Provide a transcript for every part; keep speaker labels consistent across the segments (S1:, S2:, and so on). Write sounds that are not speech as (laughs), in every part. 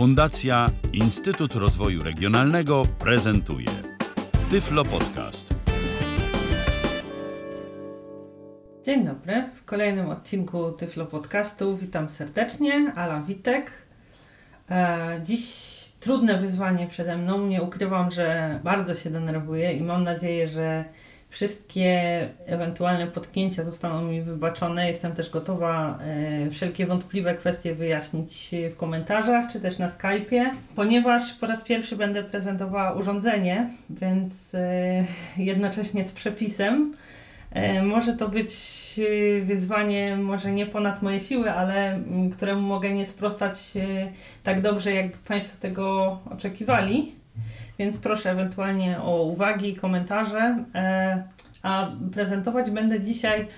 S1: Fundacja Instytut Rozwoju Regionalnego prezentuje Tyflo Podcast.
S2: Dzień dobry, w kolejnym odcinku Tyflo Podcastu witam serdecznie, Ala Witek. E, dziś trudne wyzwanie przede mną, nie ukrywam, że bardzo się denerwuję i mam nadzieję, że wszystkie ewentualne potknięcia zostaną mi wybaczone. Jestem też gotowa e, wszelkie wątpliwe kwestie wyjaśnić w komentarzach czy też na Skype'ie, ponieważ po raz pierwszy będę prezentowała urządzenie, więc e, jednocześnie z przepisem. E, może to być wyzwanie, może nie ponad moje siły, ale któremu mogę nie sprostać e, tak dobrze, jakby Państwo tego oczekiwali. Więc proszę ewentualnie o uwagi komentarze. E, a prezentować będę dzisiaj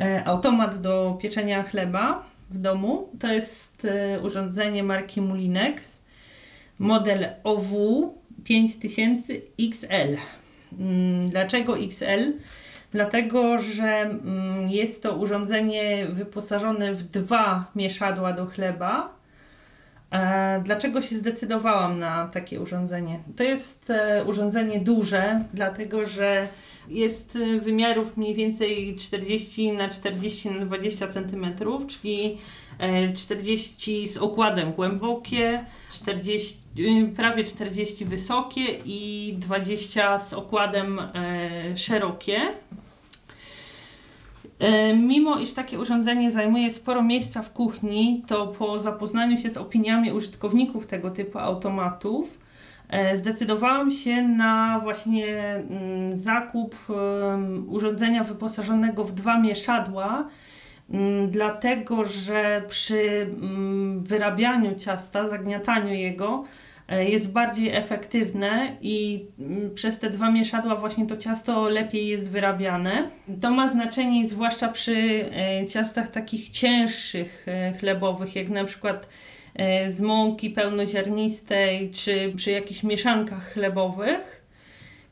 S2: e, automat do pieczenia chleba w domu. To jest e, urządzenie marki Mulinex, model OW 5000 XL. Dlaczego XL? Dlatego, że mm, jest to urządzenie wyposażone w dwa mieszadła do chleba. E, Dlaczego się zdecydowałam na takie urządzenie? To jest e, urządzenie duże, dlatego że jest e, wymiarów mniej więcej 40 na 40 na 20 cm, czyli e, 40 z okładem głębokie, 40, y, prawie 40 wysokie i 20 z okładem szerokie. E, Mimo iż takie urządzenie zajmuje sporo miejsca w kuchni, to po zapoznaniu się z opiniami użytkowników tego typu automatów, e, zdecydowałam się na właśnie mm, zakup urządzenia wyposażonego w dwa mieszadła, mm, dlatego że przy mm, wyrabianiu ciasta, zagniataniu jego, jest bardziej efektywne i mm, przez te dwa mieszadła właśnie to ciasto lepiej jest wyrabiane. To ma znaczenie zwłaszcza przy e, ciastach takich cięższych e, chlebowych, jak na przykład e, z mąki pełnoziarnistej, czy przy jakichś mieszankach chlebowych,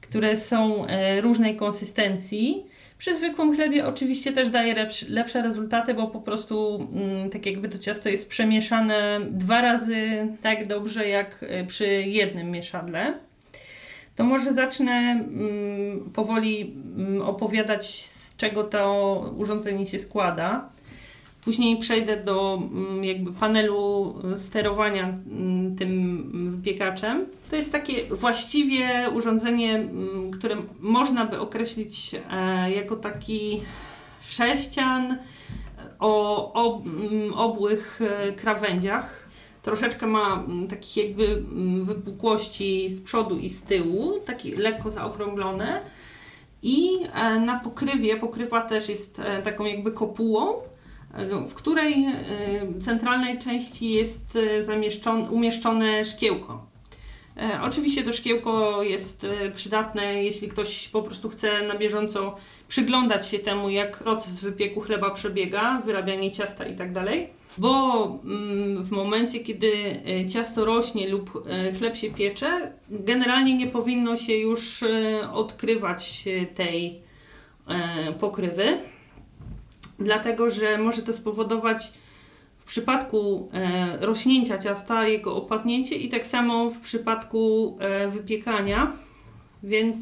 S2: które są e, różnej konsystencji. Przy zwykłym chlebie oczywiście też daje lepsze, rezultaty, bo po prostu mm, tak jakby to ciasto jest przemieszane dwa razy tak dobrze jak e, przy jednym mieszadle. To może zacznę mm, powoli mm, opowiadać, z czego to urządzenie się składa. Później przejdę do mm, jakby panelu sterowania mm, tym wypiekaczem. To jest takie właściwie urządzenie, mm, które można by określić e, jako taki sześcian o ob, obłych e, krawędziach. Troszeczkę ma takich jakby wypukłości z przodu i z tyłu, takie lekko zaokrąglone. I e, na pokrywie, pokrywa też jest e, taką jakby kopułą, e, w której e, centralnej części jest e, umieszczone szkiełko. E, Oczywiście to szkiełko jest e, przydatne, jeśli ktoś po prostu chce na bieżąco przyglądać się temu, jak proces wypieku chleba przebiega, wyrabianie ciasta itd. Bo mm, w momencie, kiedy e, ciasto rośnie lub e, chleb się piecze, generalnie nie powinno się już e, odkrywać e, tej e, pokrywy, dlatego że może to spowodować w przypadku e, rośnięcia ciasta jego opadnięcie i tak samo w przypadku e, wypiekania. Więc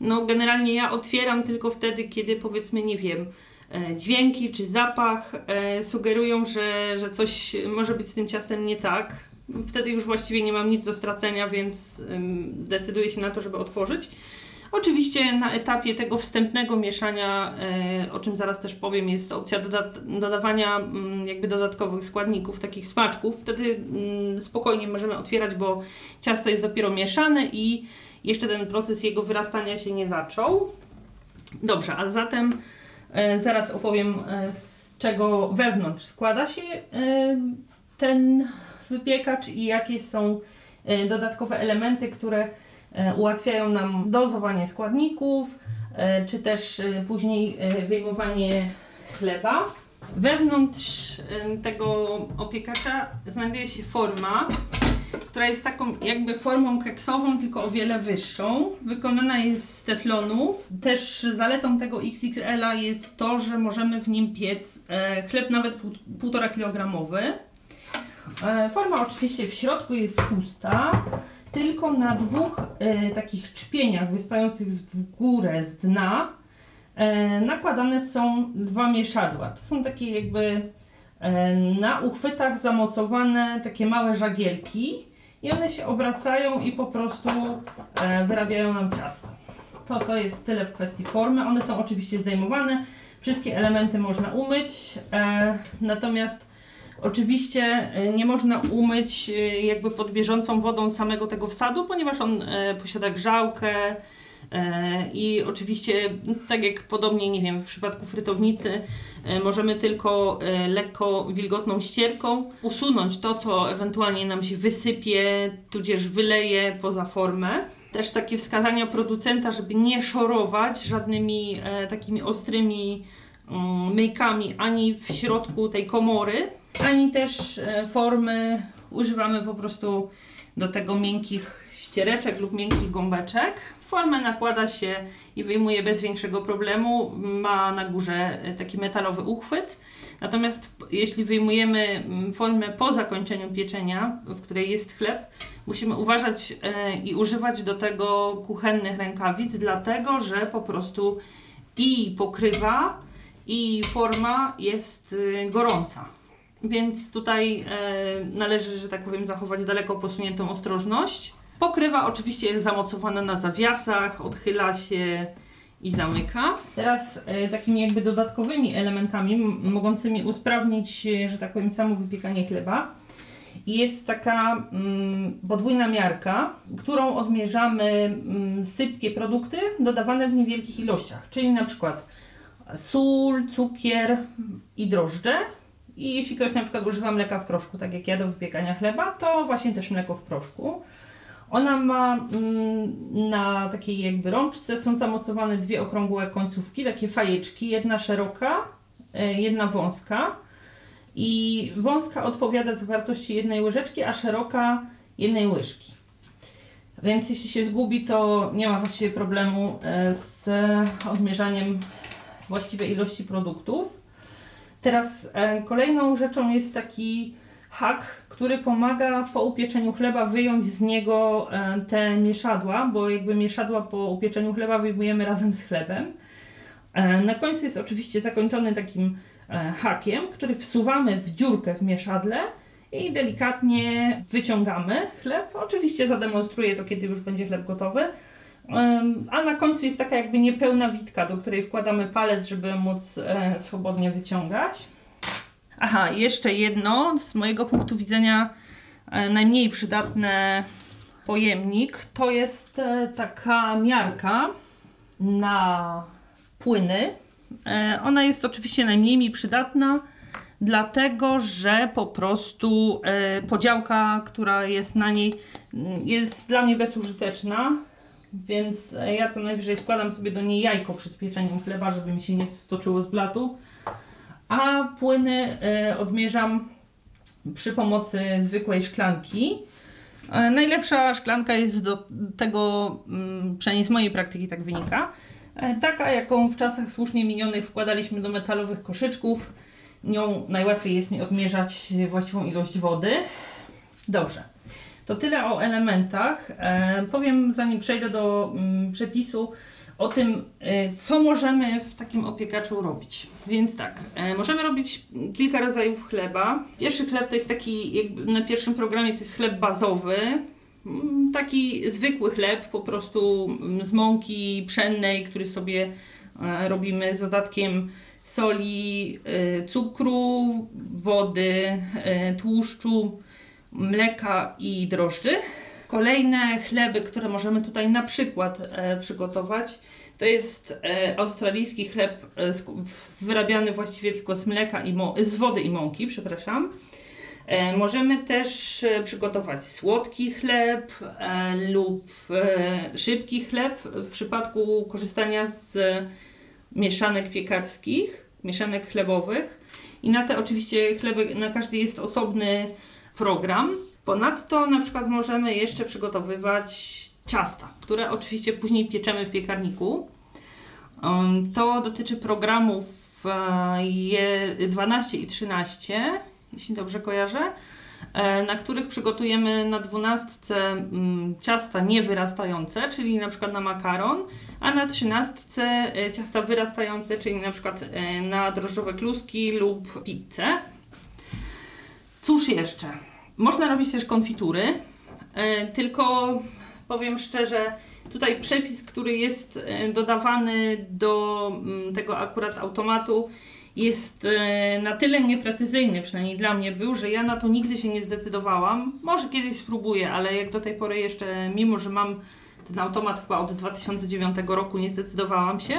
S2: no generalnie ja otwieram tylko wtedy, kiedy powiedzmy, nie wiem, e, dźwięki czy zapach e, sugerują, że, że coś może być z tym ciastem nie tak. Wtedy już właściwie nie mam nic do stracenia, więc decyduję się na to, żeby otworzyć. Oczywiście na etapie tego wstępnego mieszania, e, o czym zaraz też powiem, jest opcja dodawania mm, jakby dodatkowych składników, takich smaczków. Wtedy mm, spokojnie możemy otwierać, bo ciasto jest dopiero mieszane i jeszcze ten proces jego wyrastania się nie zaczął. Dobrze, a zatem e, zaraz opowiem, e, z czego wewnątrz składa się ten wypiekacz i jakie są dodatkowe elementy, które ułatwiają nam dozowanie składników, e, czy też e, później e, wyjmowanie chleba. Wewnątrz e, tego opiekacza znajduje się forma, która jest taką jakby formą keksową, tylko o wiele wyższą. Wykonana jest z teflonu. Też zaletą tego XXL-a jest to, że możemy w nim piec e, chleb nawet pół- 1,5 kilogramowy. E, Forma oczywiście w środku jest pusta, tylko na dwóch e, takich czpieniach wystających w górę z dna e, nakładane są dwa mieszadła. To są takie jakby e, na uchwytach zamocowane takie małe żagielki i one się obracają i po prostu e, wyrabiają nam ciasto. To, to jest tyle w kwestii formy. One są oczywiście zdejmowane. Wszystkie elementy można umyć, e, natomiast oczywiście e, nie można umyć e, jakby pod bieżącą wodą samego tego wsadu, ponieważ on e, posiada grzałkę i oczywiście tak jak podobnie, nie wiem, w przypadku frytownicy możemy tylko lekko wilgotną ścierką usunąć to, co ewentualnie nam się wysypie, tudzież wyleje poza formę. Też takie wskazania producenta, żeby nie szorować żadnymi e, takimi ostrymi mm, myjkami ani w środku tej komory, ani też e, formy używamy po prostu do tego miękkich ściereczek lub miękkich gąbeczek. Formę nakłada się i wyjmuje bez większego problemu. Ma na górze e, taki metalowy uchwyt. Natomiast jeśli wyjmujemy formę po zakończeniu pieczenia, w której jest chleb, musimy uważać e, i używać do tego kuchennych rękawic, dlatego że po prostu i pokrywa, i forma jest y, gorąca. Więc tutaj e, należy, że tak powiem, zachować daleko posuniętą ostrożność. Pokrywa oczywiście jest zamocowana na zawiasach, odchyla się i zamyka. Teraz e, takimi jakby dodatkowymi elementami mogącymi usprawnić, e, że tak powiem, samo wypiekanie chleba jest taka mm, podwójna miarka, którą odmierzamy mm, sypkie produkty dodawane w niewielkich ilościach, czyli na przykład sól, cukier i drożdże. I jeśli ktoś na przykład używa mleka w proszku, tak jak ja do wypiekania chleba, to właśnie też mleko w proszku. Ona ma mm, na takiej jakby rączce są zamocowane dwie okrągłe końcówki, takie fajeczki, jedna szeroka, e, jedna wąska. I wąska odpowiada za wartości jednej łyżeczki, a szeroka jednej łyżki. Więc jeśli się zgubi, to nie ma właściwie problemu e, z odmierzaniem właściwej ilości produktów. Teraz e, kolejną rzeczą jest taki hak, który pomaga po upieczeniu chleba wyjąć z niego e, te mieszadła, bo jakby mieszadła po upieczeniu chleba wyjmujemy razem z chlebem. E, na końcu jest oczywiście zakończony takim e, hakiem, który wsuwamy w dziurkę w mieszadle i delikatnie wyciągamy chleb. Oczywiście zademonstruję to, kiedy już będzie chleb gotowy. A na końcu jest taka jakby niepełna witka, do której wkładamy palec, żeby móc e, swobodnie wyciągać. Aha, jeszcze jedno z mojego punktu widzenia e, najmniej przydatne pojemnik to jest e, taka miarka na płyny. Ona jest oczywiście najmniej mi przydatna, dlatego że po prostu podziałka, która jest na niej, jest dla mnie bezużyteczna. Więc e, ja co najwyżej wkładam sobie do niej jajko przed pieczeniem chleba, żeby mi się nie stoczyło z blatu. A płyny e, odmierzam przy pomocy zwykłej szklanki. E, Najlepsza szklanka jest do tego, mm, przynajmniej z mojej praktyki tak wynika, taka jaką w czasach słusznie minionych wkładaliśmy do metalowych koszyczków. Nią najłatwiej jest mi odmierzać właściwą ilość wody. Dobrze. To tyle o elementach. E, powiem, zanim przejdę do mm, przepisu, o tym, e, co możemy w takim opiekaczu robić. Więc tak, e, możemy robić kilka rodzajów chleba. Pierwszy chleb to jest taki, jakby na pierwszym programie to jest chleb bazowy. Mm, Taki zwykły chleb, po prostu mm, z mąki pszennej, który sobie robimy z dodatkiem soli, cukru, wody, tłuszczu, mleka i drożdży. Kolejne chleby, które możemy tutaj na przykład e, przygotować, to jest e, australijski chleb e, wyrabiany właściwie tylko z mleka i z wody i mąki, przepraszam. Możemy też przygotować słodki chleb lub szybki chleb w przypadku korzystania z mieszanek piekarskich, mieszanek chlebowych. I na te oczywiście chleby, na każdy jest osobny program. Ponadto na przykład możemy jeszcze przygotowywać ciasta, które oczywiście później pieczemy w piekarniku. Um, To dotyczy programów e, je 12 i 13, jeśli dobrze kojarzę. e, na których przygotujemy na dwunastce mm, ciasta niewyrastające, czyli na przykład na makaron, a na trzynastce e, ciasta wyrastające, czyli na przykład e, na drożdżowe kluski lub pizzę. Cóż jeszcze? Można robić też konfitury, tylko powiem szczerze, tutaj przepis, który jest dodawany do mm, tego akurat automatu, jest e, na tyle nieprecyzyjny, przynajmniej dla mnie był, że ja na to nigdy się nie zdecydowałam. Może kiedyś spróbuję, ale jak do tej pory jeszcze, mimo że mam ten automat chyba od 2009 roku, nie zdecydowałam się.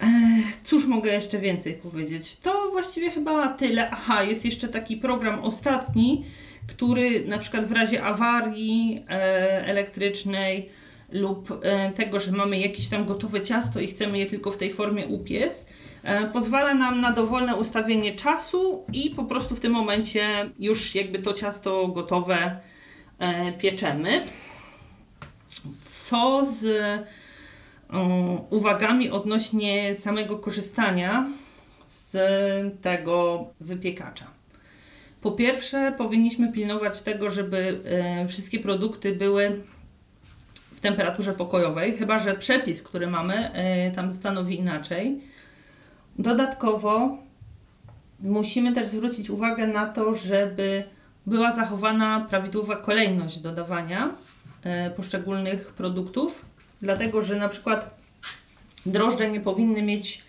S2: E, cóż mogę jeszcze więcej powiedzieć? To właściwie chyba tyle. Aha, jest jeszcze taki program ostatni, który na przykład w razie awarii e, elektrycznej lub tego, że mamy jakieś tam gotowe ciasto i chcemy je tylko w tej formie upiec, E, pozwala nam na dowolne ustawienie czasu i po prostu w tym momencie już jakby to ciasto gotowe e, pieczemy. Co z uwagami odnośnie samego korzystania z tego wypiekacza? Po pierwsze, powinniśmy pilnować tego, żeby e, wszystkie produkty były w temperaturze pokojowej, chyba że przepis, który mamy, tam stanowi inaczej. Dodatkowo musimy też zwrócić uwagę na to, żeby była zachowana prawidłowa kolejność dodawania e, poszczególnych produktów, dlatego że na przykład drożdże nie powinny mieć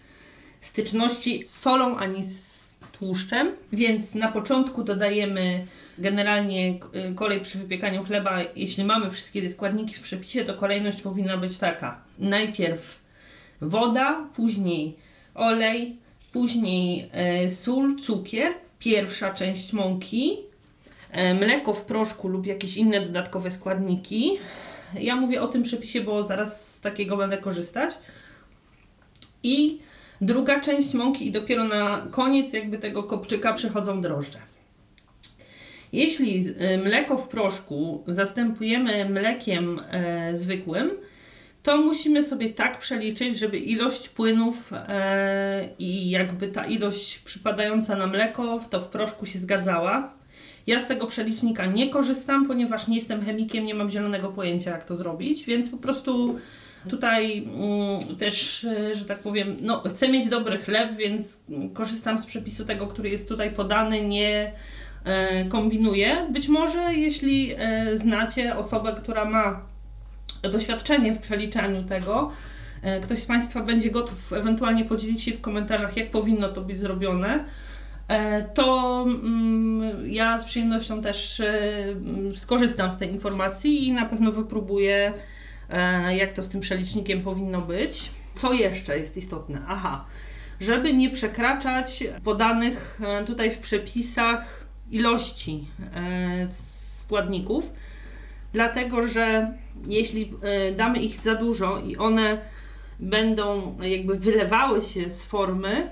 S2: styczności z solą ani z tłuszczem, więc na początku dodajemy generalnie e, kolej przy wypiekaniu chleba. Jeśli mamy wszystkie składniki w przepisie, to kolejność powinna być taka: najpierw woda, później olej, później e, sól, cukier, pierwsza część mąki, e, mleko w proszku lub jakieś inne dodatkowe składniki. Ja mówię o tym przepisie, bo zaraz z takiego będę korzystać. I druga część mąki i dopiero na koniec jakby tego kopczyka przychodzą drożdże. Jeśli e, mleko w proszku zastępujemy mlekiem e, zwykłym, to musimy sobie tak przeliczyć, żeby ilość płynów e, i jakby ta ilość przypadająca na mleko to w proszku się zgadzała. Ja z tego przelicznika nie korzystam, ponieważ nie jestem chemikiem, nie mam zielonego pojęcia jak to zrobić, więc po prostu tutaj mm, też, e, że tak powiem, no chcę mieć dobry chleb, więc korzystam z przepisu tego, który jest tutaj podany, nie e, kombinuję. Być może jeśli e, znacie osobę, która ma doświadczenie w przeliczaniu tego. E, ktoś z Państwa będzie gotów ewentualnie podzielić się w komentarzach, jak powinno to być zrobione, to mm, ja z przyjemnością też e, skorzystam z tej informacji i na pewno wypróbuję, jak to z tym przelicznikiem powinno być. Co jeszcze jest istotne? Aha, żeby nie przekraczać podanych tutaj w przepisach ilości składników, dlatego że jeśli e, damy ich za dużo i one będą jakby wylewały się z formy,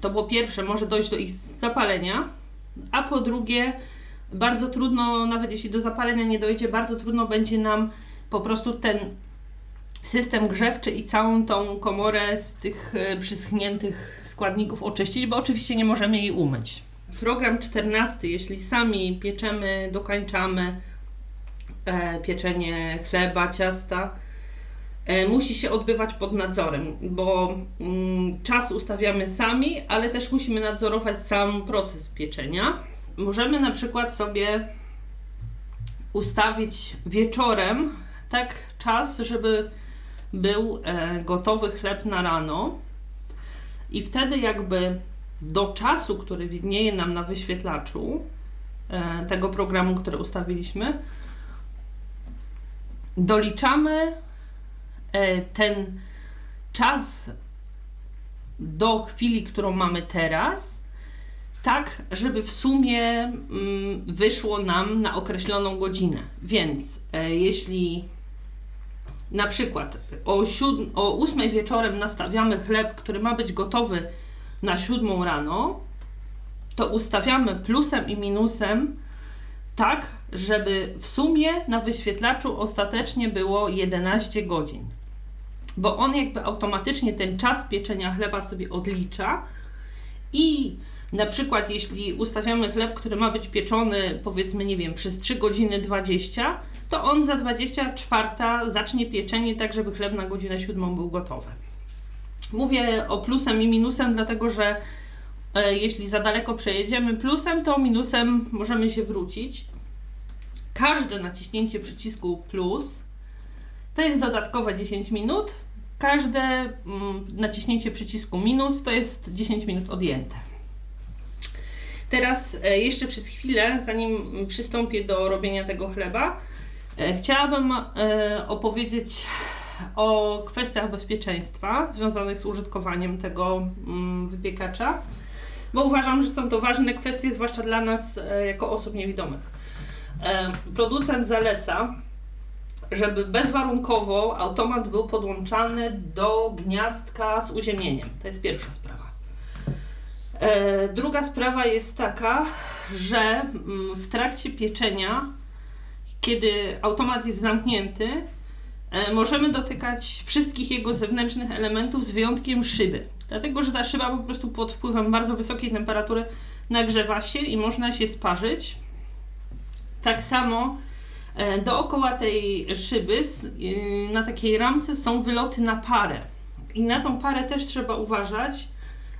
S2: to po pierwsze może dojść do ich zapalenia, a po drugie bardzo trudno, nawet jeśli do zapalenia nie dojdzie, bardzo trudno będzie nam po prostu ten system grzewczy i całą tą komorę z tych e, przyschniętych składników oczyścić, bo oczywiście nie możemy jej umyć. Program 14, jeśli sami pieczemy, dokańczamy, e, pieczenie chleba, ciasta, musi się odbywać pod nadzorem, bo mm, czas ustawiamy sami, ale też musimy nadzorować sam proces pieczenia. Możemy na przykład sobie ustawić wieczorem tak czas, żeby był e, gotowy chleb na rano i wtedy jakby do czasu, który widnieje nam na wyświetlaczu e, tego programu, który ustawiliśmy, doliczamy e, ten czas do chwili, którą mamy teraz, tak, żeby w sumie mm, wyszło nam na określoną godzinę. Więc e, jeśli na przykład o, siódm, o 8 wieczorem nastawiamy chleb, który ma być gotowy na 7 rano, to ustawiamy plusem i minusem tak, żeby w sumie na wyświetlaczu ostatecznie było 11 godzin. Bo on jakby automatycznie ten czas pieczenia chleba sobie odlicza i Na przykład, jeśli ustawiamy chleb, który ma być pieczony, powiedzmy, nie wiem, przez 3 godziny 20, to on za 24 zacznie pieczenie, tak żeby chleb na godzinę 7 był gotowy. Mówię o plusem i minusem, dlatego że e, jeśli za daleko przejedziemy plusem, to minusem możemy się wrócić. Każde naciśnięcie przycisku plus to jest dodatkowe 10 minut. Każde mm, naciśnięcie przycisku minus to jest 10 minut odjęte. Teraz e, jeszcze przez chwilę, zanim przystąpię do robienia tego chleba, e, chciałabym e, opowiedzieć o kwestiach bezpieczeństwa związanych z użytkowaniem tego mm, wypiekacza, bo uważam, że są to ważne kwestie, zwłaszcza dla nas jako osób niewidomych. Producent zaleca, żeby bezwarunkowo automat był podłączany do gniazdka z uziemieniem. To jest pierwsza sprawa. E, druga sprawa jest taka, że mm, w trakcie pieczenia, kiedy automat jest zamknięty, e, możemy dotykać wszystkich jego zewnętrznych elementów z wyjątkiem szyby. Dlatego, że ta szyba po prostu pod wpływem bardzo wysokiej temperatury nagrzewa się i można się sparzyć. Tak samo dookoła tej szyby na takiej ramce są wyloty na parę. I na tą parę też trzeba uważać,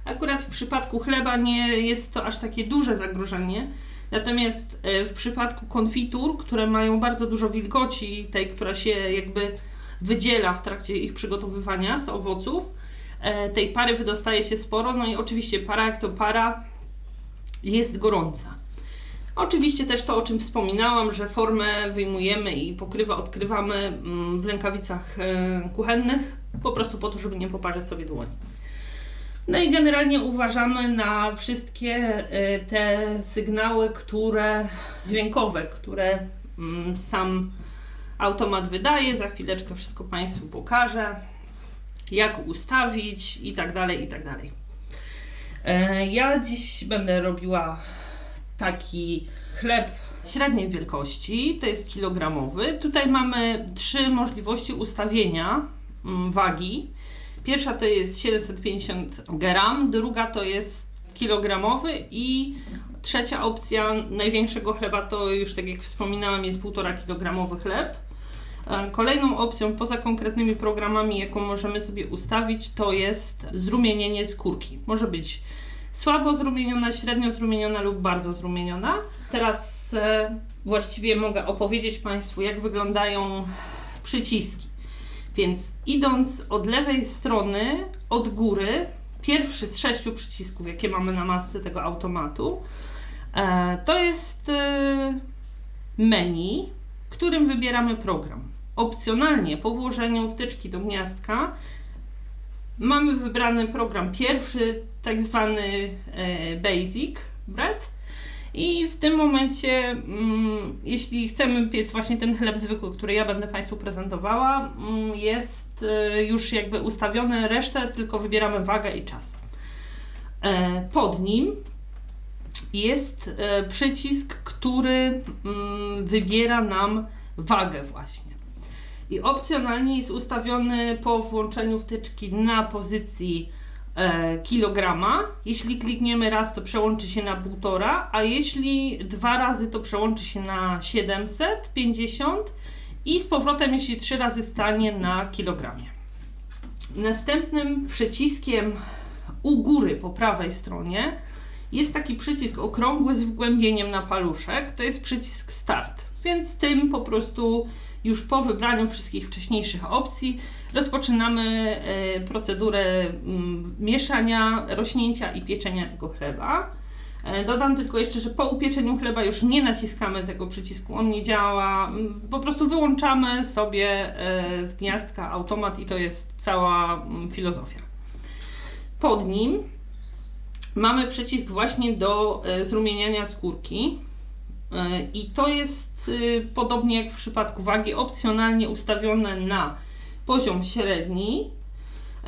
S2: Akurat w przypadku chleba nie jest to aż takie duże zagrożenie. Natomiast e, w przypadku konfitur, które mają bardzo dużo wilgoci, tej, która się jakby wydziela w trakcie ich przygotowywania z owoców, e, tej pary wydostaje się sporo. No i oczywiście para, jak to para, jest gorąca. Oczywiście też to, o czym wspominałam, że formę wyjmujemy i pokrywa odkrywamy mm, w rękawicach e, kuchennych, po prostu po to, żeby nie poparzyć sobie dłoni. No i generalnie uważamy na wszystkie y, te sygnały, które dźwiękowe, które mm, sam automat wydaje. Za chwileczkę wszystko Państwu pokażę, jak ustawić i tak dalej, i tak dalej. E, ja dziś będę robiła taki chleb średniej wielkości, to jest kilogramowy. Tutaj mamy trzy możliwości ustawienia mm, wagi. Pierwsza to jest 750 gram, druga to jest kilogramowy i trzecia opcja największego chleba to już tak jak wspominałam jest 1,5 kilogramowy chleb. E, kolejną opcją poza konkretnymi programami, jaką możemy sobie ustawić, to jest zrumienienie skórki. Może być słabo zrumieniona, średnio zrumieniona lub bardzo zrumieniona. Teraz e, właściwie mogę opowiedzieć Państwu, jak wyglądają przyciski. Więc idąc od lewej strony, od góry, pierwszy z sześciu przycisków, jakie mamy na masce tego automatu, e, to jest e, menu, którym wybieramy program. Opcjonalnie po włożeniu wtyczki do gniazdka mamy wybrany program pierwszy, tak zwany e, Basic Bread i w tym momencie, mm, jeśli chcemy piec właśnie ten chleb zwykły, który ja będę Państwu prezentowała, mm, jest y, już jakby ustawione, resztę tylko wybieramy wagę i czas. E, pod nim jest e, przycisk, który mm, wybiera nam wagę właśnie. I opcjonalnie jest ustawiony po włączeniu wtyczki na pozycji E, kilograma. Jeśli klikniemy raz, to przełączy się na półtora, a jeśli dwa razy, to przełączy się na 750 i z powrotem, jeśli trzy razy stanie na kilogramie. Następnym przyciskiem u góry po prawej stronie jest taki przycisk okrągły z wgłębieniem na paluszek. To jest przycisk start, więc tym po prostu już po wybraniu wszystkich wcześniejszych opcji rozpoczynamy e, procedurę mm, mieszania, rośnięcia i pieczenia tego chleba. E, dodam tylko jeszcze, że po upieczeniu chleba już nie naciskamy tego przycisku, on nie działa. Mm, po prostu wyłączamy sobie e, z gniazdka automat i to jest cała mm, filozofia. Pod nim mamy przycisk właśnie do zrumieniania skórki. I to jest podobnie jak w przypadku wagi, opcjonalnie ustawione na poziom średni.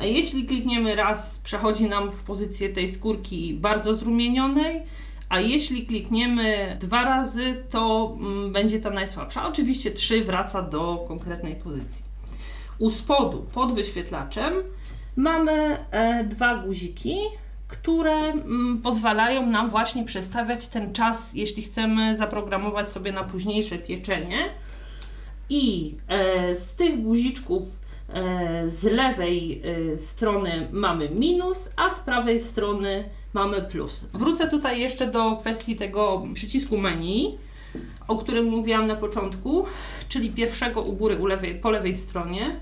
S2: Jeśli klikniemy raz, przechodzi nam w pozycję tej skórki bardzo zrumienionej, a jeśli klikniemy dwa razy, to mm, będzie ta najsłabsza. Oczywiście trzy wraca do konkretnej pozycji. U spodu, pod wyświetlaczem, mamy e, dwa guziki, które mm, pozwalają nam właśnie przestawiać ten czas, jeśli chcemy zaprogramować sobie na późniejsze pieczenie. I e, z tych guziczków e, z lewej e, strony mamy minus, a z prawej strony mamy plus. Wrócę tutaj jeszcze do kwestii tego przycisku menu, o którym mówiłam na początku, czyli pierwszego u góry u lewej, po lewej stronie.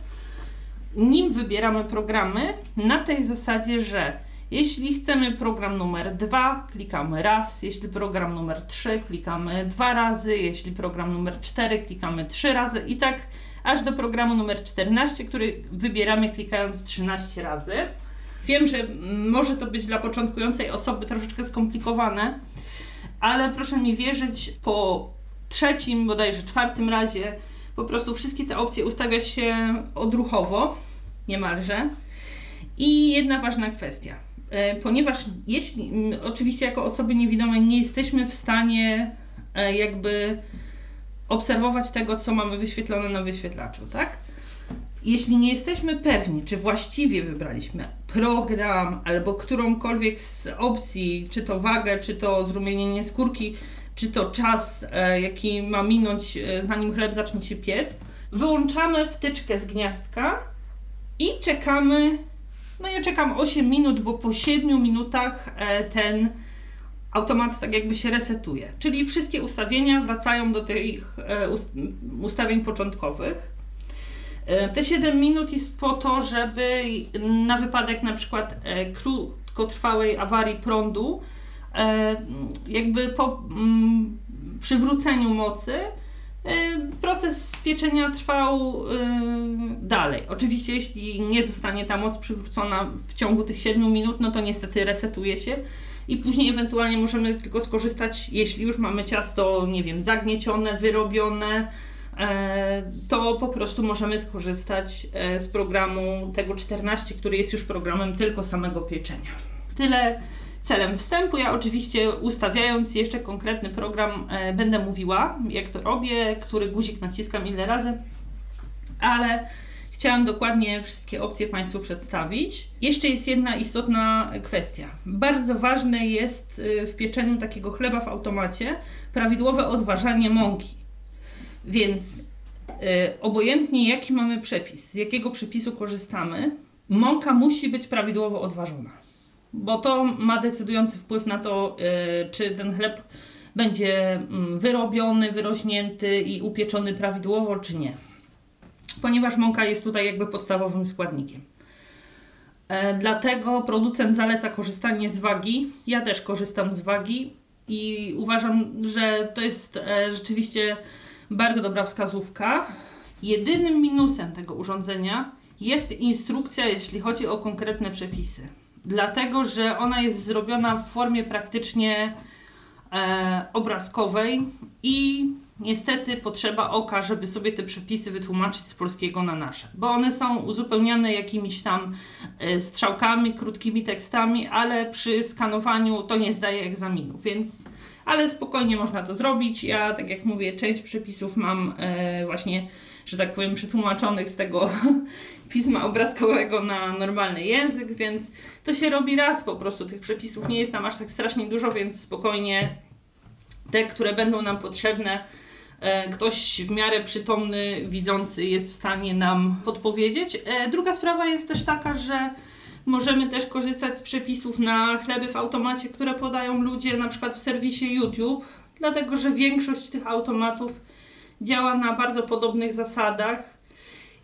S2: Nim wybieramy programy, na tej zasadzie, że jeśli chcemy program numer 2, klikamy raz, jeśli program numer 3, klikamy dwa razy, jeśli program numer 4, klikamy trzy razy i tak aż do programu numer 14, który wybieramy klikając 13 razy. Wiem, że może to być dla początkującej osoby troszeczkę skomplikowane, ale proszę mi wierzyć, po trzecim, bodajże czwartym razie po prostu wszystkie te opcje ustawia się odruchowo, niemalże. I jedna ważna kwestia. E, ponieważ jeśli, oczywiście jako osoby niewidome nie jesteśmy w stanie e, jakby obserwować tego, co mamy wyświetlone na wyświetlaczu, tak? Jeśli nie jesteśmy pewni, czy właściwie wybraliśmy program albo którąkolwiek z opcji, czy to wagę, czy to zrumienienie skórki, czy to czas, e, jaki ma minąć, zanim chleb zacznie się piec, wyłączamy wtyczkę z gniazdka i czekamy no ja czekam 8 minut, bo po 7 minutach e, ten automat tak jakby się resetuje. Czyli wszystkie ustawienia wracają do tych e, ustawień początkowych. E, te 7 minut jest po to, żeby na wypadek na przykład krótkotrwałej awarii prądu, jakby po mm, przywróceniu mocy, proces pieczenia trwał dalej. Oczywiście, jeśli nie zostanie ta moc przywrócona w ciągu tych 7 minut, no to niestety resetuje się i później ewentualnie możemy tylko skorzystać, jeśli już mamy ciasto, nie wiem, zagniecione, wyrobione, e, to po prostu możemy skorzystać e, z programu tego 14, który jest już programem tylko samego pieczenia. Tyle celem wstępu. Ja oczywiście ustawiając jeszcze konkretny program e, będę mówiła, jak to robię, który guzik naciskam ile razy, ale chciałam dokładnie wszystkie opcje Państwu przedstawić. Jeszcze jest jedna istotna kwestia. Bardzo ważne jest e, w pieczeniu takiego chleba w automacie prawidłowe odważanie mąki. Więc e, obojętnie jaki mamy przepis, z jakiego przepisu korzystamy, mąka musi być prawidłowo odważona bo to ma decydujący wpływ na to, yy, czy ten chleb będzie mm, wyrobiony, wyrośnięty i upieczony prawidłowo, czy nie. Ponieważ mąka jest tutaj jakby podstawowym składnikiem. E, dlatego producent zaleca korzystanie z wagi. Ja też korzystam z wagi i uważam, że to jest e, rzeczywiście bardzo dobra wskazówka. Jedynym minusem tego urządzenia jest instrukcja, jeśli chodzi o konkretne przepisy dlatego że ona jest zrobiona w formie praktycznie e, obrazkowej i niestety potrzeba oka, żeby sobie te przepisy wytłumaczyć z polskiego na nasze, bo one są uzupełniane jakimiś tam e, strzałkami, krótkimi tekstami, ale przy skanowaniu to nie zdaje egzaminu, więc ale spokojnie można to zrobić. Ja, tak jak mówię, część przepisów mam e, właśnie, że tak powiem, przetłumaczonych z tego (laughs) pisma obrazkowego na normalny język, więc to się robi raz po prostu. Tych przepisów nie jest tam aż tak strasznie dużo, więc spokojnie te, które będą nam potrzebne, ktoś w miarę przytomny, widzący jest w stanie nam podpowiedzieć. E, druga sprawa jest też taka, że możemy też korzystać z przepisów na chleby w automacie, które podają ludzie na przykład w serwisie YouTube, dlatego że większość tych automatów działa na bardzo podobnych zasadach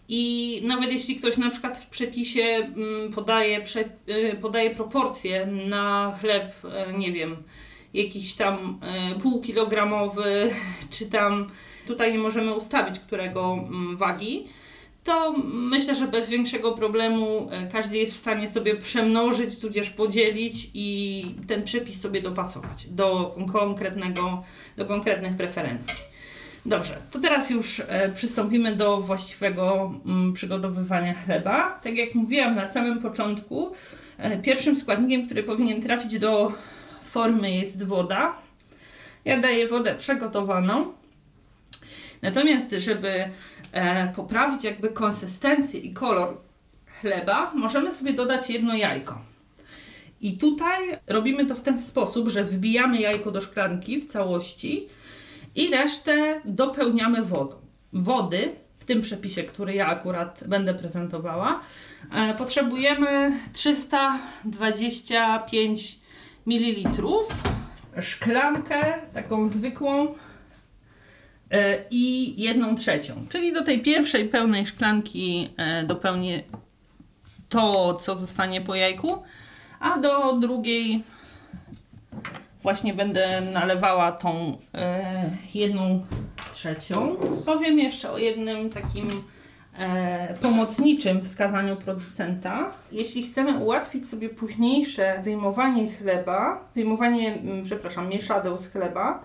S2: i nawet jeśli ktoś na przykład w przepisie mm, podaje, y, podaje proporcje na chleb, e, nie wiem, jakiś tam e, półkilogramowy, (laughs) czy tam tutaj nie możemy ustawić którego mm, wagi, to myślę, że bez większego problemu e, każdy jest w stanie sobie przemnożyć, tudzież podzielić i ten przepis sobie dopasować do konkretnego, do konkretnych preferencji. Dobrze, to teraz już e, przystąpimy do właściwego mm, przygotowywania chleba. Tak jak mówiłam na samym początku, pierwszym składnikiem, który powinien trafić do formy jest woda. Ja daję wodę przygotowaną. Natomiast, żeby e, poprawić jakby konsystencję i kolor chleba, możemy sobie dodać jedno jajko. I tutaj robimy to w ten sposób, że wbijamy jajko do szklanki w całości i resztę dopełniamy wodą. Wody w tym przepisie, który ja akurat będę prezentowała, e, potrzebujemy 325 ml, szklankę taką zwykłą e, i jedną trzecią. Czyli do tej pierwszej pełnej szklanki e, dopełnię to, co zostanie po jajku, a do drugiej właśnie będę nalewała tą e, jedną trzecią. Powiem jeszcze o jednym takim pomocniczym wskazaniu producenta. Jeśli chcemy ułatwić sobie późniejsze wyjmowanie chleba, wyjmowanie, mm, przepraszam, mieszadeł z chleba,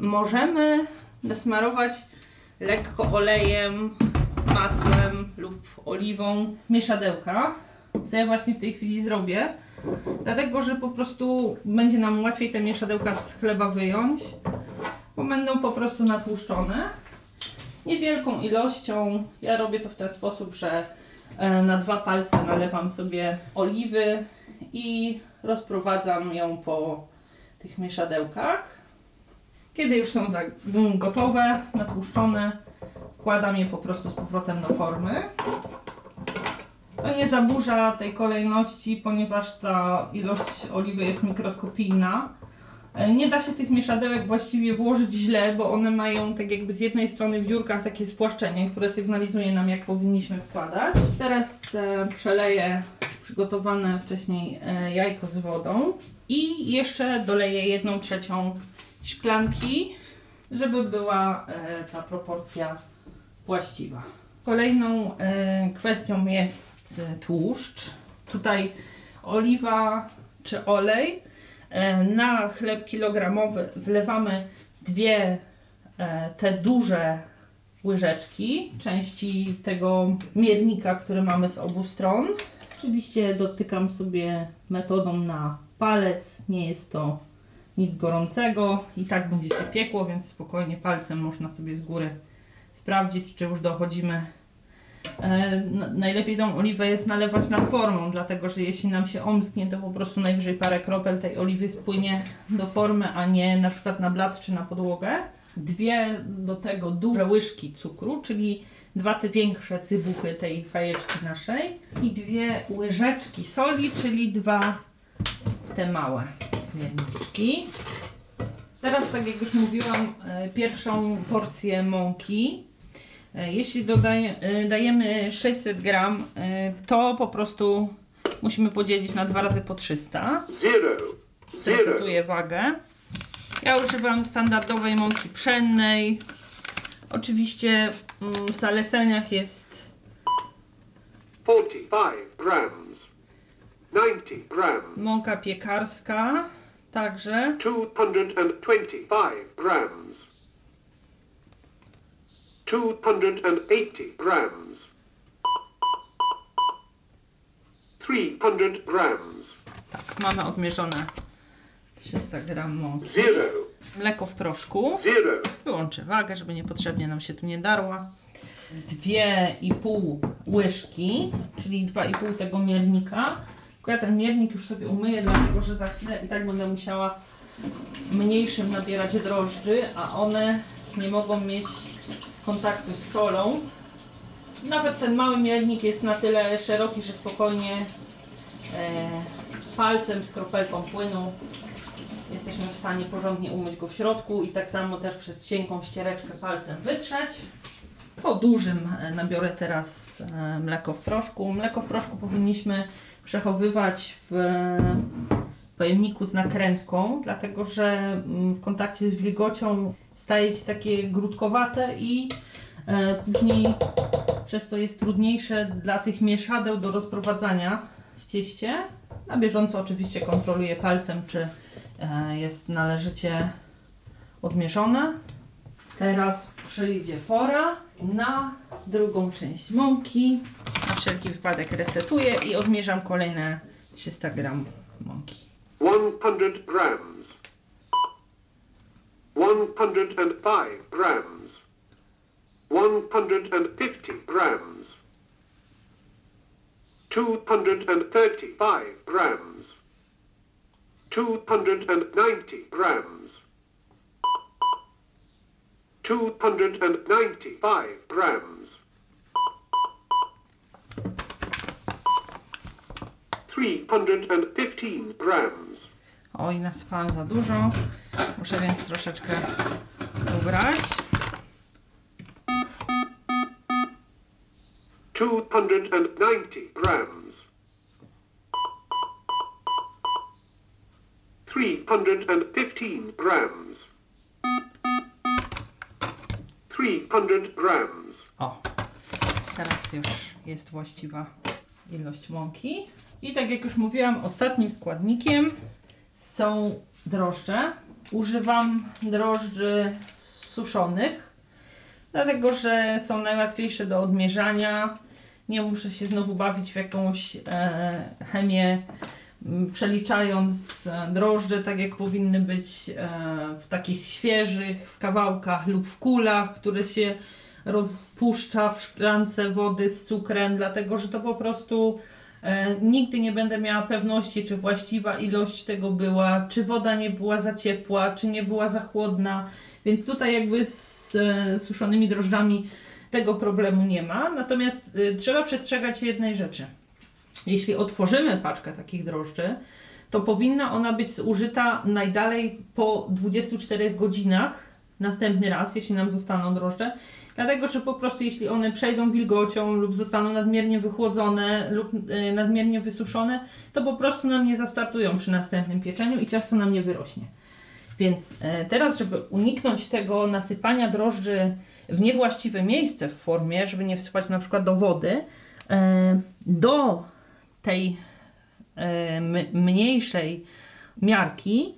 S2: możemy nasmarować lekko olejem, masłem lub oliwą mieszadełka, co ja właśnie w tej chwili zrobię. Dlatego, że po prostu będzie nam łatwiej te mieszadełka z chleba wyjąć, bo będą po prostu natłuszczone. Niewielką ilością. Ja robię to w ten sposób, że e, na dwa palce nalewam sobie oliwy i rozprowadzam ją po tych mieszadełkach. Kiedy już są mm, gotowe, natłuszczone, wkładam je po prostu z powrotem do formy. To nie zaburza tej kolejności, ponieważ ta ilość oliwy jest mikroskopijna. E, Nie da się tych mieszadełek właściwie włożyć źle, bo one mają tak jakby z jednej strony w dziurkach takie spłaszczenie, które sygnalizuje nam jak powinniśmy wkładać. Teraz e, przeleję przygotowane wcześniej e, jajko z wodą i jeszcze doleję jedną trzecią szklanki, żeby była ta proporcja właściwa. Kolejną kwestią jest tłuszcz. Tutaj oliwa czy olej. E, na chleb kilogramowy wlewamy dwie e, te duże łyżeczki części tego miernika, który mamy z obu stron. Oczywiście dotykam sobie metodą na palec. Nie jest to nic gorącego i tak będzie się piekło, więc spokojnie palcem można sobie z góry sprawdzić, czy już dochodzimy. E, najlepiej tą oliwę jest nalewać nad formą, dlatego że jeśli nam się omsknie, to po prostu najwyżej parę kropel tej oliwy spłynie do formy, a nie na przykład na blat czy na podłogę. Dwie do tego duże łyżki cukru, czyli dwa te większe cybuchy tej fajeczki naszej i dwie łyżeczki soli, czyli dwa te małe mierniczki. Teraz, tak jak już mówiłam, e, pierwszą porcję mąki. E, Jeśli dodaje, e, dajemy 600 gram, e, to po prostu musimy podzielić na dwa razy po 300.
S3: zero, zero,
S2: Resetuję wagę. Ja używam standardowej mąki pszennej. Oczywiście mm, w zaleceniach jest
S3: 45 grams, 90 grams,
S2: mąka piekarska, także
S3: 225 grams, 280 grams, 300 grams,
S2: tak, mamy odmierzone 300 gram mąki.
S3: zero,
S2: Mleko w proszku.
S3: zero,
S2: Wyłączę wagę, żeby niepotrzebnie nam się tu nie darła. Dwie i pół łyżki, czyli dwa i pół tego miernika. Tylko ja ten miernik już sobie umyję, dlatego że za chwilę i tak będę musiała mniejszym nabierać drożdży, a one nie mogą mieć kontaktu z solą. Nawet ten mały miernik jest na tyle szeroki, że spokojnie e, palcem z kropelką płynu jesteśmy w stanie porządnie umyć go w środku i tak samo też przez cienką ściereczkę palcem wytrzeć. Po dużym e, nabiorę teraz e, mleko w proszku. Mleko w proszku powinniśmy przechowywać w e, pojemniku z nakrętką, dlatego że mm, w kontakcie z wilgocią staje się takie grudkowate i e, później przez to jest trudniejsze dla tych mieszadeł do rozprowadzania w cieście. Na bieżąco oczywiście kontroluję palcem, czy e, jest należycie odmierzone. Teraz przyjdzie pora na drugą część mąki. Na wszelki wypadek resetuję i odmierzam kolejne 300 gram mąki.
S3: 100 grams, 105 grams, 150 grams, 235 grams, 290 grams. 295 grams. 315 grams.
S2: Oj, naspałam za dużo. Muszę więc troszeczkę ubrać.
S3: 290 grams. 315 grams. 300 grams.
S2: O, teraz już jest właściwa ilość mąki. I tak jak już mówiłam, ostatnim składnikiem są drożdże. Używam drożdży suszonych, dlatego że są najłatwiejsze do odmierzania. Nie muszę się znowu bawić w jakąś e, chemię, przeliczając e, drożdże tak jak powinny być e, w takich świeżych, w kawałkach lub w kulach, które się rozpuszcza w szklance wody z cukrem, dlatego że to po prostu nigdy nie będę miała pewności, czy właściwa ilość tego była, czy woda nie była za ciepła, czy nie była za chłodna. Więc tutaj jakby z e, suszonymi drożdżami tego problemu nie ma. Natomiast e, trzeba przestrzegać jednej rzeczy. Jeśli otworzymy paczkę takich drożdży, to powinna ona być zużyta najdalej po 24 godzinach następny raz, jeśli nam zostaną drożdże. Dlatego, że po prostu jeśli one przejdą wilgocią lub zostaną nadmiernie wychłodzone lub y, nadmiernie wysuszone, to po prostu nam nie zastartują przy następnym pieczeniu i ciasto nam nie wyrośnie. Więc e, teraz, żeby uniknąć tego nasypania drożdży w niewłaściwe miejsce w formie, żeby nie wsypać na przykład do wody, e, do tej e, mniejszej miarki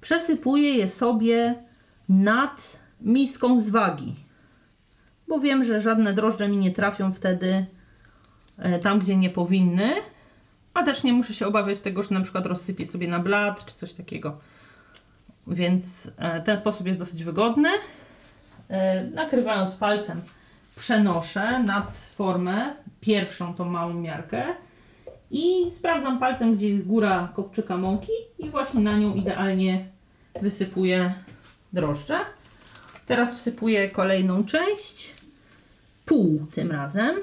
S2: przesypuję je sobie nad miską z wagi. Bo wiem, że żadne drożdże mi nie trafią wtedy e, tam, gdzie nie powinny. A też nie muszę się obawiać tego, że na przykład rozsypię sobie na blat czy coś takiego. Więc e, ten sposób jest dosyć wygodny. E, nakrywając palcem przenoszę nad formę pierwszą tą małą miarkę i sprawdzam palcem, gdzie jest góra kopczyka mąki i właśnie na nią idealnie wysypuję drożdże. Teraz wsypuję kolejną część, pół tym razem.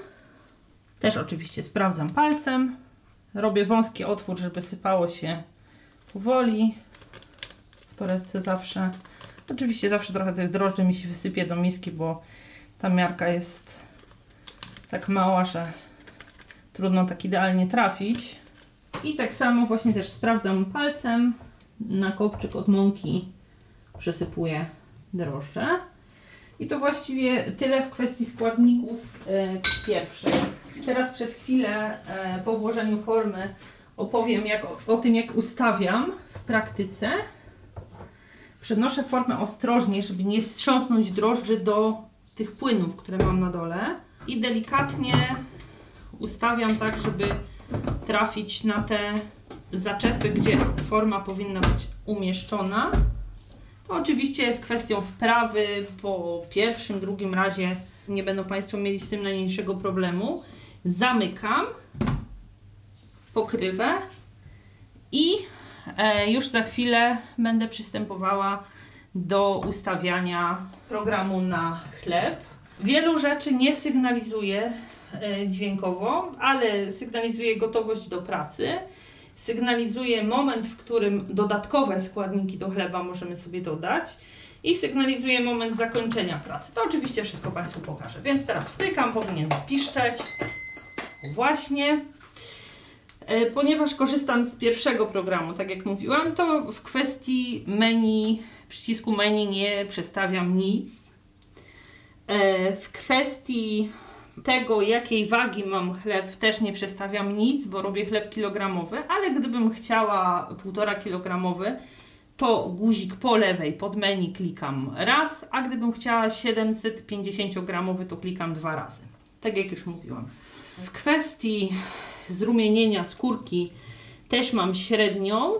S2: Też oczywiście sprawdzam palcem. Robię wąski otwór, żeby sypało się powoli. W torebce zawsze. Oczywiście zawsze trochę tych drożdży mi się wysypie do miski, bo ta miarka jest tak mała, że trudno tak idealnie trafić. I tak samo właśnie też sprawdzam palcem na kopczyk od mąki przysypuję drożdże. I to właściwie tyle w kwestii składników e, pierwszych. Teraz przez chwilę e, po włożeniu formy opowiem jak, o, o tym, jak ustawiam w praktyce. Przenoszę formę ostrożnie, żeby nie strząsnąć drożdży do tych płynów, które mam na dole. I delikatnie ustawiam tak, żeby trafić na te zaczepy, gdzie forma powinna być umieszczona. To oczywiście jest kwestią wprawy. Po pierwszym, drugim razie nie będą Państwo mieli z tym najmniejszego problemu. Zamykam pokrywę i e, już za chwilę będę przystępowała do ustawiania programu na chleb. Wielu rzeczy nie sygnalizuje e, dźwiękowo, ale sygnalizuje gotowość do pracy. Sygnalizuje moment, w którym dodatkowe składniki do chleba możemy sobie dodać i sygnalizuje moment zakończenia pracy. To oczywiście wszystko Państwu pokażę. Więc teraz wtykam, powinien zapiszczeć. Właśnie. E, Ponieważ korzystam z pierwszego programu, tak jak mówiłam, to w kwestii menu, przycisku menu nie przestawiam nic. E, W kwestii tego, jakiej wagi mam chleb, też nie przestawiam nic, bo robię chleb kilogramowy, ale gdybym chciała 1,5 kilogramowy, to guzik po lewej pod menu klikam raz, a gdybym chciała 750 gramowy, to klikam dwa razy. Tak jak już mówiłam. W kwestii zrumienienia skórki też mam średnią,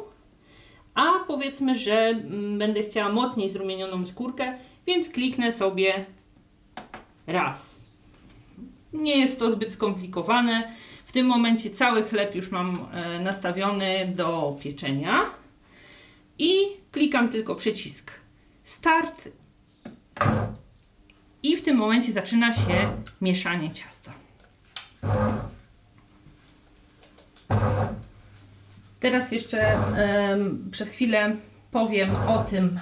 S2: a powiedzmy, że mm, będę chciała mocniej zrumienioną skórkę, więc kliknę sobie raz. Nie jest to zbyt skomplikowane. W tym momencie cały chleb już mam e, nastawiony do pieczenia. i klikam tylko przycisk Start i w tym momencie zaczyna się mieszanie ciasta. Teraz jeszcze em, przez chwilę powiem o tym,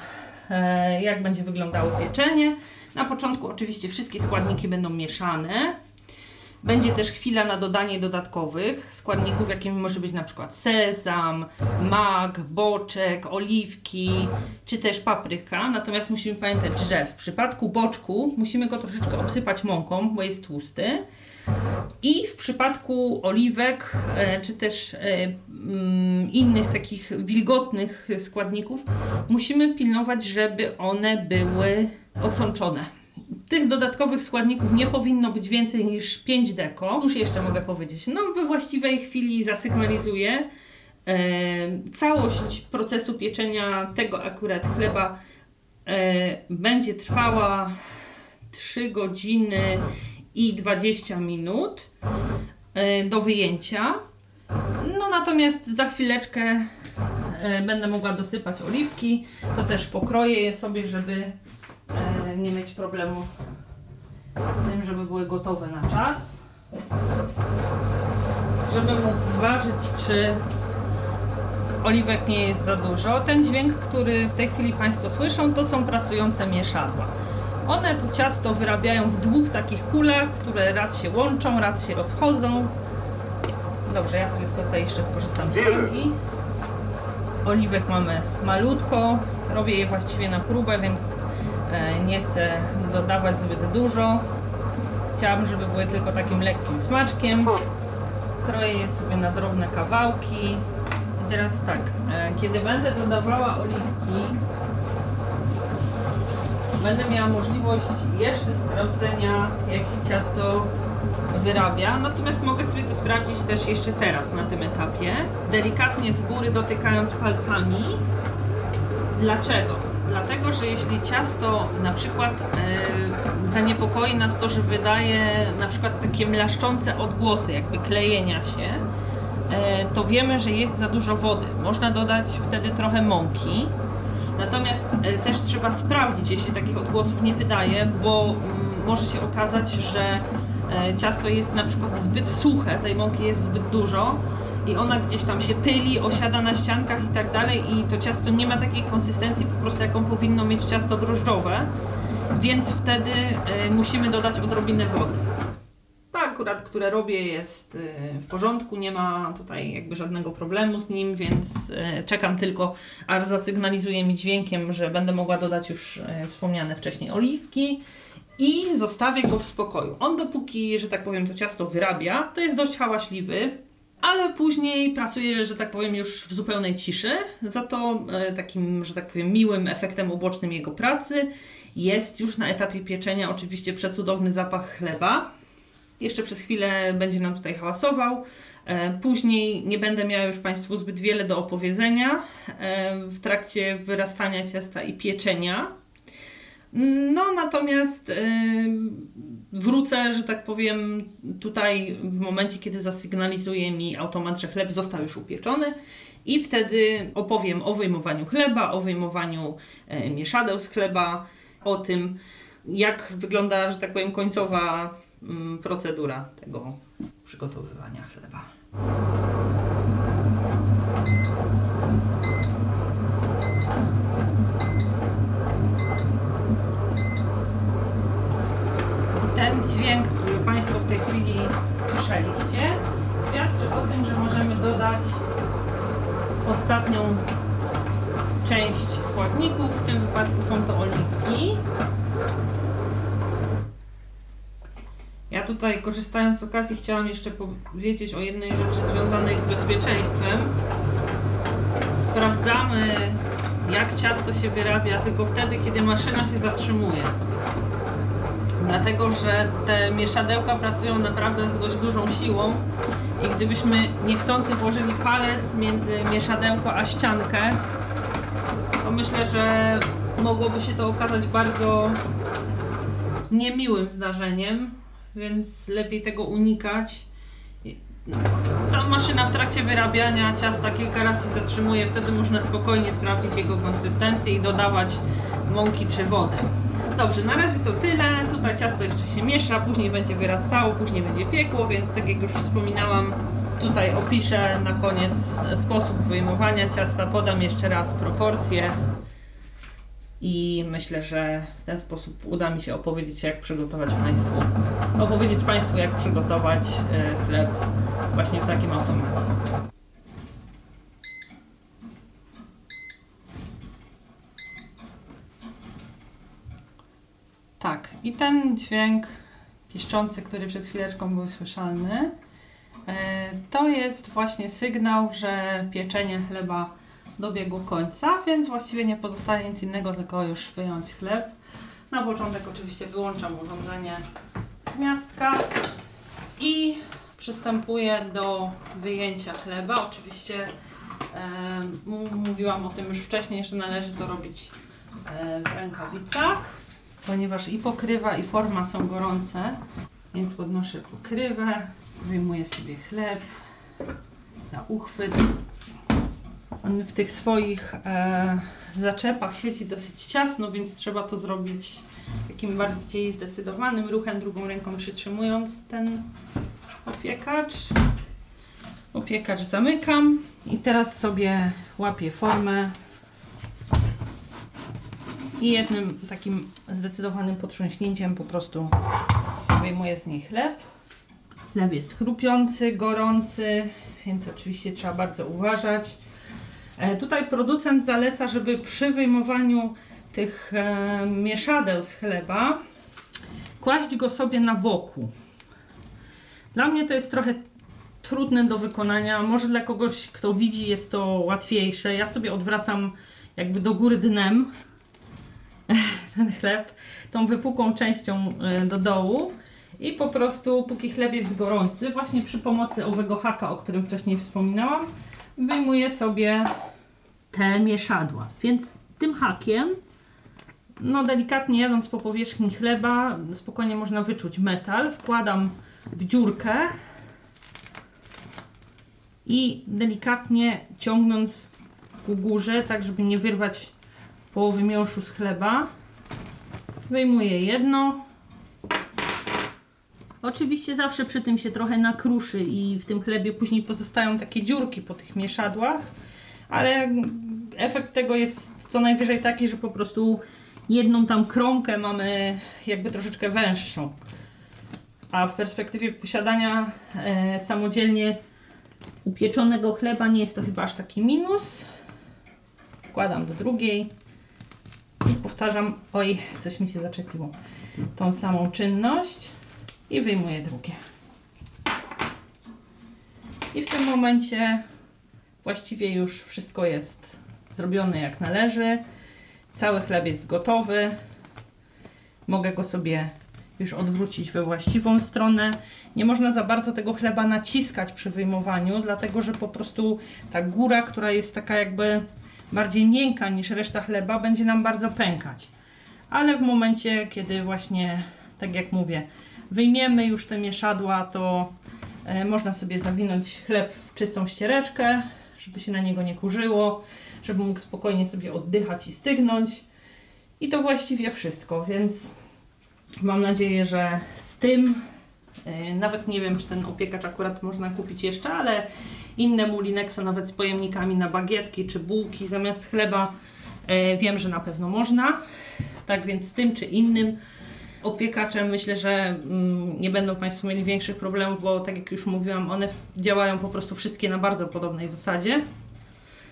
S2: e, jak będzie wyglądało pieczenie. Na początku oczywiście wszystkie składniki będą mieszane. Będzie też chwila na dodanie dodatkowych składników, jakimi może być na przykład sezam, mak, boczek, oliwki, czy też papryka. Natomiast musimy pamiętać, że w przypadku boczku musimy go troszeczkę obsypać mąką, bo jest tłusty. I w przypadku oliwek, e, czy też e, mm, innych takich wilgotnych składników, musimy pilnować, żeby one były odsączone. Tych dodatkowych składników nie powinno być więcej niż 5 deko. Już jeszcze mogę powiedzieć, no we właściwej chwili zasygnalizuję e, całość procesu pieczenia tego akurat chleba e, będzie trwała 3 godziny i 20 minut e, do wyjęcia. No natomiast za chwileczkę będę mogła dosypać oliwki. To też pokroję je sobie, żeby nie mieć problemu z tym, żeby były gotowe na czas. Żeby móc zważyć, czy oliwek nie jest za dużo. Ten dźwięk, który w tej chwili Państwo słyszą, to są pracujące mieszadła. One to ciasto wyrabiają w dwóch takich kulach, które raz się łączą, raz się rozchodzą. Dobrze, ja sobie tylko tutaj jeszcze skorzystam z ręki. Oliwek mamy malutko, robię je właściwie na próbę, więc nie chcę dodawać zbyt dużo. Chciałabym, żeby były tylko takim lekkim smaczkiem. Kroję je sobie na drobne kawałki. I teraz tak, e, kiedy będę dodawała oliwki, będę miała możliwość jeszcze sprawdzenia, jak się ciasto wyrabia. Natomiast mogę sobie to sprawdzić też jeszcze teraz na tym etapie. Delikatnie z góry dotykając palcami. Dlaczego? Dlatego, że jeśli ciasto na przykład e, zaniepokoi nas to, że wydaje na przykład takie mlaszczące odgłosy, jakby klejenia się, e, to wiemy, że jest za dużo wody. Można dodać wtedy trochę mąki. Natomiast e, też trzeba sprawdzić, jeśli takich odgłosów nie wydaje, bo mm, może się okazać, że e, ciasto jest na przykład zbyt suche, tej mąki jest zbyt dużo i ona gdzieś tam się pyli, osiada na ściankach i tak dalej i to ciasto nie ma takiej konsystencji po prostu jaką powinno mieć ciasto drożdżowe, więc wtedy e, musimy dodać odrobinę wody. To akurat, które robię jest y, w porządku, nie ma tutaj jakby żadnego problemu z nim, więc y, czekam tylko, aż zasygnalizuje mi dźwiękiem, że będę mogła dodać już y, wspomniane wcześniej oliwki i zostawię go w spokoju. On dopóki, że tak powiem, to ciasto wyrabia, to jest dość hałaśliwy, ale później pracuje, że tak powiem, już w zupełnej ciszy. Za to e, takim, że tak powiem, miłym efektem ubocznym jego pracy jest już na etapie pieczenia oczywiście przecudowny zapach chleba. Jeszcze przez chwilę będzie nam tutaj hałasował. E, Później nie będę miała już Państwu zbyt wiele do opowiedzenia e, w trakcie wyrastania ciasta i pieczenia. No natomiast wrócę, że tak powiem, tutaj w momencie, kiedy zasygnalizuje mi automat, że chleb został już upieczony i wtedy opowiem o wyjmowaniu chleba, o wyjmowaniu e, mieszadeł z chleba, o tym, jak wygląda, że tak powiem, końcowa mm, procedura tego przygotowywania chleba. Ten dźwięk, który Państwo w tej chwili słyszeliście, świadczy o tym, że możemy dodać ostatnią część składników. W tym wypadku są to oliwki. Ja tutaj korzystając z okazji chciałam jeszcze powiedzieć o jednej rzeczy związanej z bezpieczeństwem. Sprawdzamy jak ciasto się wyrabia tylko wtedy, kiedy maszyna się zatrzymuje. Dlatego, że te mieszadełka pracują naprawdę z dość dużą siłą i gdybyśmy niechcący włożyli palec między mieszadełko a ściankę, to myślę, że mogłoby się to okazać bardzo niemiłym zdarzeniem, więc lepiej tego unikać. Ta maszyna w trakcie wyrabiania ciasta kilka razy się zatrzymuje, wtedy można spokojnie sprawdzić jego konsystencję i dodawać mąki czy wodę. Dobrze, na razie to tyle. Tutaj ciasto jeszcze się miesza, później będzie wyrastało, później będzie piekło, więc tak jak już wspominałam, tutaj opiszę na koniec sposób wyjmowania ciasta, podam jeszcze raz proporcje i myślę, że w ten sposób uda mi się opowiedzieć, jak przygotować Państwu, opowiedzieć Państwu, jak przygotować e, chleb właśnie w takim automacie. Tak, i ten dźwięk piszczący, który przed chwileczką był słyszalny, e, to jest właśnie sygnał, że pieczenie chleba dobiegło końca, więc właściwie nie pozostaje nic innego, tylko już wyjąć chleb. Na początek oczywiście wyłączam urządzenie gniazdka i przystępuję do wyjęcia chleba. Oczywiście e, mówiłam o tym już wcześniej, że należy to robić e, w rękawicach, ponieważ i pokrywa i forma są gorące, więc podnoszę pokrywę, wyjmuję sobie chleb za uchwyt on w tych swoich e, zaczepach siedzi dosyć ciasno, więc trzeba to zrobić takim bardziej zdecydowanym ruchem, drugą ręką przytrzymując ten opiekacz. Opiekacz zamykam i teraz sobie łapię formę i jednym takim zdecydowanym potrząśnięciem po prostu wyjmuję z niej chleb. Chleb jest chrupiący, gorący, więc oczywiście trzeba bardzo uważać. E, tutaj producent zaleca, żeby przy wyjmowaniu tych e, mieszadeł z chleba kłaść go sobie na boku. Dla mnie to jest trochę trudne do wykonania. Może dla kogoś, kto widzi, jest to łatwiejsze. Ja sobie odwracam jakby do góry dnem (laughs) ten chleb, tą wypukłą częścią e, do dołu i po prostu, póki chleb jest gorący, właśnie przy pomocy owego haka, o którym wcześniej wspominałam, wyjmuję sobie te mieszadła. Więc tym hakiem, no delikatnie jadąc po powierzchni chleba, spokojnie można wyczuć metal. Wkładam w dziurkę i delikatnie ciągnąc ku górze, tak żeby nie wyrwać połowy miąższu z chleba, wyjmuję jedno. Oczywiście zawsze przy tym się trochę nakruszy i w tym chlebie później pozostają takie dziurki po tych mieszadłach ale efekt tego jest co najwyżej taki, że po prostu jedną tam kromkę mamy jakby troszeczkę węższą. A w perspektywie posiadania e, samodzielnie upieczonego chleba nie jest to chyba aż taki minus. Wkładam do drugiej powtarzam, oj, coś mi się zaczepiło, tą samą czynność i wyjmuję drugie. I w tym momencie Właściwie już wszystko jest zrobione jak należy. Cały chleb jest gotowy. Mogę go sobie już odwrócić we właściwą stronę. Nie można za bardzo tego chleba naciskać przy wyjmowaniu, dlatego że po prostu ta góra, która jest taka jakby bardziej miękka niż reszta chleba, będzie nam bardzo pękać. Ale w momencie, kiedy właśnie, tak jak mówię, wyjmiemy już te mieszadła, to e, można sobie zawinąć chleb w czystą ściereczkę, żeby się na niego nie kurzyło, żeby mógł spokojnie sobie oddychać i stygnąć. I to właściwie wszystko, więc mam nadzieję, że z tym, nawet nie wiem, czy ten opiekacz akurat można kupić jeszcze, ale inne Mulinexa, nawet z pojemnikami na bagietki czy bułki zamiast chleba, yy, wiem, że na pewno można. Tak więc z tym czy innym opiekaczem myślę, że mm, nie będą Państwo mieli większych problemów, bo tak jak już mówiłam, one działają po prostu wszystkie na bardzo podobnej zasadzie.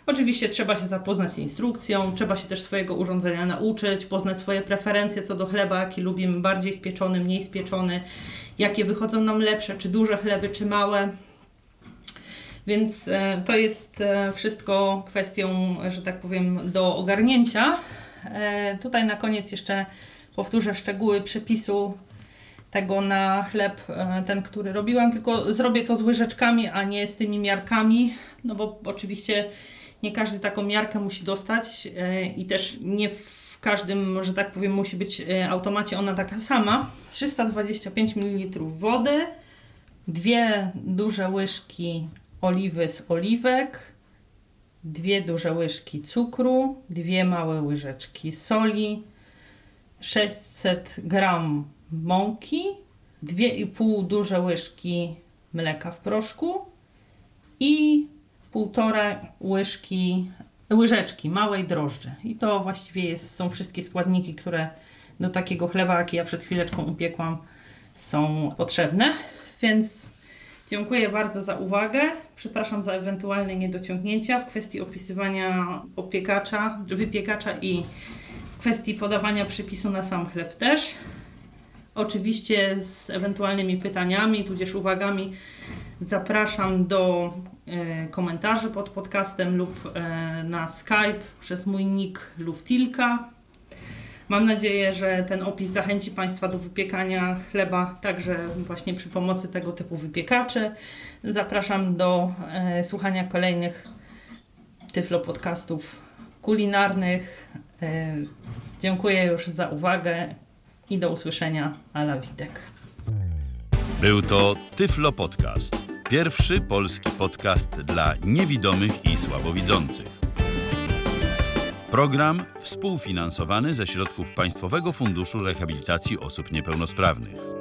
S2: Oczywiście trzeba się zapoznać z instrukcją, trzeba się też swojego urządzenia nauczyć, poznać swoje preferencje co do chleba, jaki lubimy, bardziej spieczony, mniej spieczony, jakie wychodzą nam lepsze, czy duże chleby, czy małe. Więc e, to jest e, wszystko kwestią, że tak powiem, do ogarnięcia. E, tutaj na koniec jeszcze powtórzę szczegóły przepisu tego na chleb, ten, który robiłam, tylko zrobię to z łyżeczkami, a nie z tymi miarkami, no bo oczywiście nie każdy taką miarkę musi dostać e, i też nie w każdym, że tak powiem, musi być e, automacie ona taka sama. 325 ml wody, dwie duże łyżki oliwy z oliwek, dwie duże łyżki cukru, dwie małe łyżeczki soli, 600 gram mąki, 2,5 duże łyżki mleka w proszku i półtora łyżki, łyżeczki małej drożdży. I to właściwie jest, są wszystkie składniki, które do takiego chleba, jaki ja przed chwileczką upiekłam, są potrzebne. Więc dziękuję bardzo za uwagę. Przepraszam za ewentualne niedociągnięcia w kwestii opisywania opiekacza, wypiekacza i w kwestii podawania przepisu na sam chleb też. Oczywiście z ewentualnymi pytaniami, tudzież uwagami zapraszam do e, komentarzy pod podcastem lub e, na Skype przez mój nick Luftilka. Mam nadzieję, że ten opis zachęci Państwa do wypiekania chleba także właśnie przy pomocy tego typu wypiekaczy. Zapraszam do e, słuchania kolejnych Tyflo podcastów kulinarnych. Dziękuję już za uwagę i do usłyszenia. Ala Witek.
S1: Był to Tyflo Podcast. Pierwszy polski podcast dla niewidomych i słabowidzących. Program współfinansowany ze środków Państwowego Funduszu Rehabilitacji Osób Niepełnosprawnych.